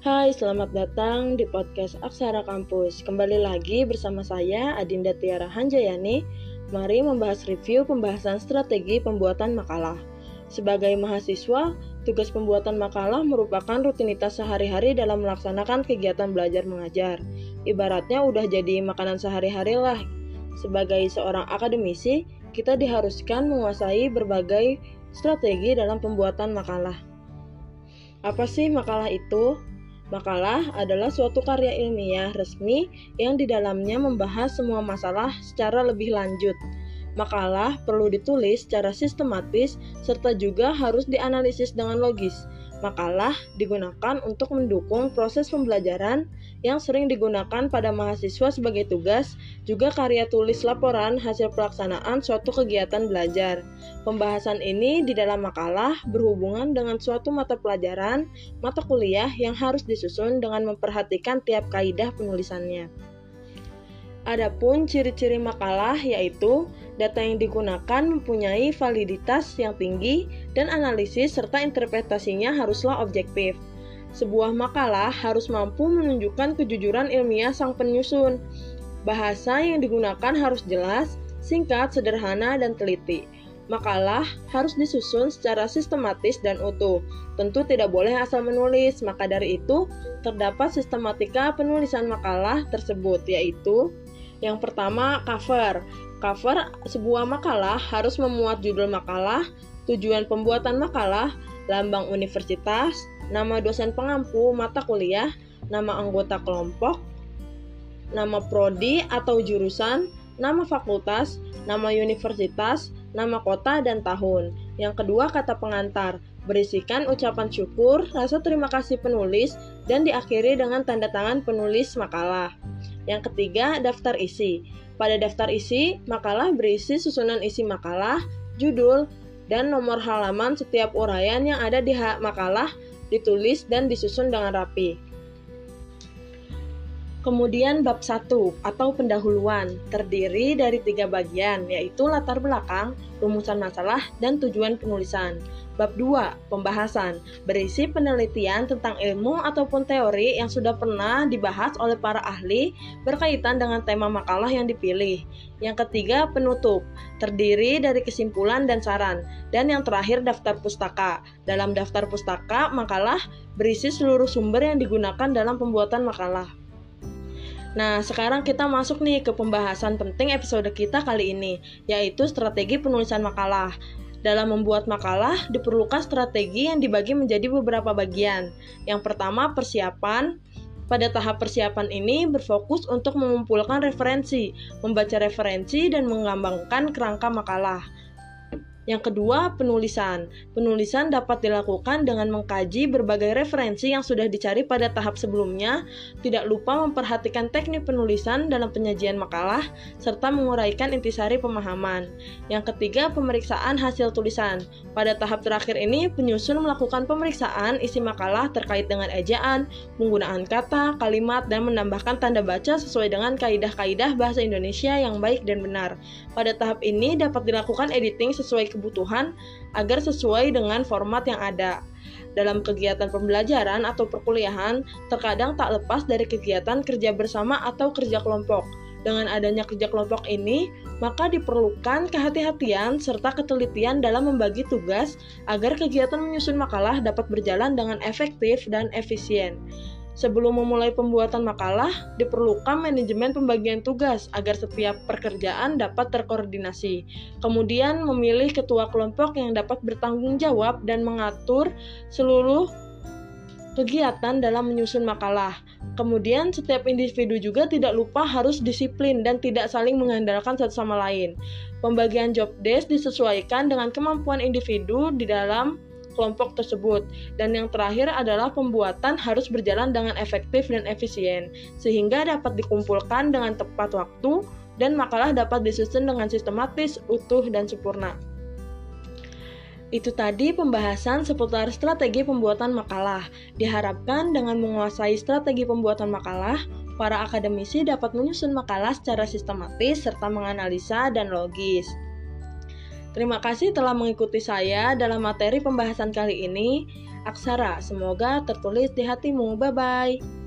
Hai, selamat datang di podcast Aksara Kampus. Kembali lagi bersama saya Adinda Tiara Hanjayani. Mari membahas review pembahasan strategi pembuatan makalah. Sebagai mahasiswa, tugas pembuatan makalah merupakan rutinitas sehari-hari dalam melaksanakan kegiatan belajar mengajar. Ibaratnya udah jadi makanan sehari-hari lah. Sebagai seorang akademisi, kita diharuskan menguasai berbagai strategi dalam pembuatan makalah. Apa sih makalah itu? Makalah adalah suatu karya ilmiah resmi yang di dalamnya membahas semua masalah secara lebih lanjut. Makalah perlu ditulis secara sistematis serta juga harus dianalisis dengan logis. Makalah digunakan untuk mendukung proses pembelajaran yang sering digunakan pada mahasiswa sebagai tugas, juga karya tulis laporan hasil pelaksanaan suatu kegiatan belajar. Pembahasan ini di dalam makalah berhubungan dengan suatu mata pelajaran, mata kuliah yang harus disusun dengan memperhatikan tiap kaidah penulisannya. Adapun ciri-ciri makalah yaitu data yang digunakan mempunyai validitas yang tinggi dan analisis serta interpretasinya haruslah objektif. Sebuah makalah harus mampu menunjukkan kejujuran ilmiah sang penyusun. Bahasa yang digunakan harus jelas, singkat, sederhana, dan teliti Makalah harus disusun secara sistematis dan utuh. Tentu tidak boleh asal menulis, maka dari itu terdapat sistematika penulisan makalah tersebut, yaitu yang pertama cover. Cover sebuah makalah harus memuat judul makalah, tujuan pembuatan makalah, lambang universitas, nama dosen pengampu mata kuliah, nama anggota kelompok, nama prodi atau jurusan, nama fakultas, nama universitas, nama kota, dan tahun. Yang kedua, kata pengantar, berisikan ucapan syukur, rasa terima kasih penulis, dan diakhiri dengan tanda tangan penulis makalah. Yang ketiga, daftar isi. Pada daftar isi, makalah berisi susunan isi makalah, judul, dan nomor halaman setiap uraian yang ada di hak makalah ditulis dan disusun dengan rapi. Kemudian bab 1 atau pendahuluan terdiri dari tiga bagian yaitu latar belakang, rumusan masalah, dan tujuan penulisan. Bab 2, pembahasan, berisi penelitian tentang ilmu ataupun teori yang sudah pernah dibahas oleh para ahli berkaitan dengan tema makalah yang dipilih. Yang ketiga, penutup, terdiri dari kesimpulan dan saran. Dan yang terakhir, daftar pustaka. Dalam daftar pustaka, makalah berisi seluruh sumber yang digunakan dalam pembuatan makalah. Nah, sekarang kita masuk nih ke pembahasan penting episode kita kali ini, yaitu strategi penulisan makalah. Dalam membuat makalah, diperlukan strategi yang dibagi menjadi beberapa bagian. Yang pertama, persiapan. Pada tahap persiapan ini berfokus untuk mengumpulkan referensi, membaca referensi, dan mengembangkan kerangka makalah. Yang kedua, penulisan. Penulisan dapat dilakukan dengan mengkaji berbagai referensi yang sudah dicari pada tahap sebelumnya, tidak lupa memperhatikan teknik penulisan dalam penyajian makalah, serta menguraikan intisari pemahaman. Yang ketiga, pemeriksaan hasil tulisan. Pada tahap terakhir ini, penyusun melakukan pemeriksaan isi makalah terkait dengan ejaan, penggunaan kata, kalimat, dan menambahkan tanda baca sesuai dengan kaidah-kaidah bahasa Indonesia yang baik dan benar. Pada tahap ini dapat dilakukan editing sesuai kebutuhan agar sesuai dengan format yang ada. Dalam kegiatan pembelajaran atau perkuliahan, terkadang tak lepas dari kegiatan kerja bersama atau kerja kelompok. Dengan adanya kerja kelompok ini, maka diperlukan kehati-hatian serta ketelitian dalam membagi tugas agar kegiatan menyusun makalah dapat berjalan dengan efektif dan efisien. Sebelum memulai pembuatan makalah, diperlukan manajemen pembagian tugas agar setiap pekerjaan dapat terkoordinasi. Kemudian memilih ketua kelompok yang dapat bertanggung jawab dan mengatur seluruh kegiatan dalam menyusun makalah. Kemudian setiap individu juga tidak lupa harus disiplin dan tidak saling mengandalkan satu sama lain. Pembagian job desk disesuaikan dengan kemampuan individu di dalam kelompok tersebut. Dan yang terakhir adalah pembuatan harus berjalan dengan efektif dan efisien, sehingga dapat dikumpulkan dengan tepat waktu dan makalah dapat disusun dengan sistematis, utuh, dan sempurna. Itu tadi pembahasan seputar strategi pembuatan makalah. Diharapkan dengan menguasai strategi pembuatan makalah, para akademisi dapat menyusun makalah secara sistematis serta menganalisa dan logis. Terima kasih telah mengikuti saya dalam materi pembahasan kali ini. Aksara. Semoga tertulis di hatimu. Bye-bye.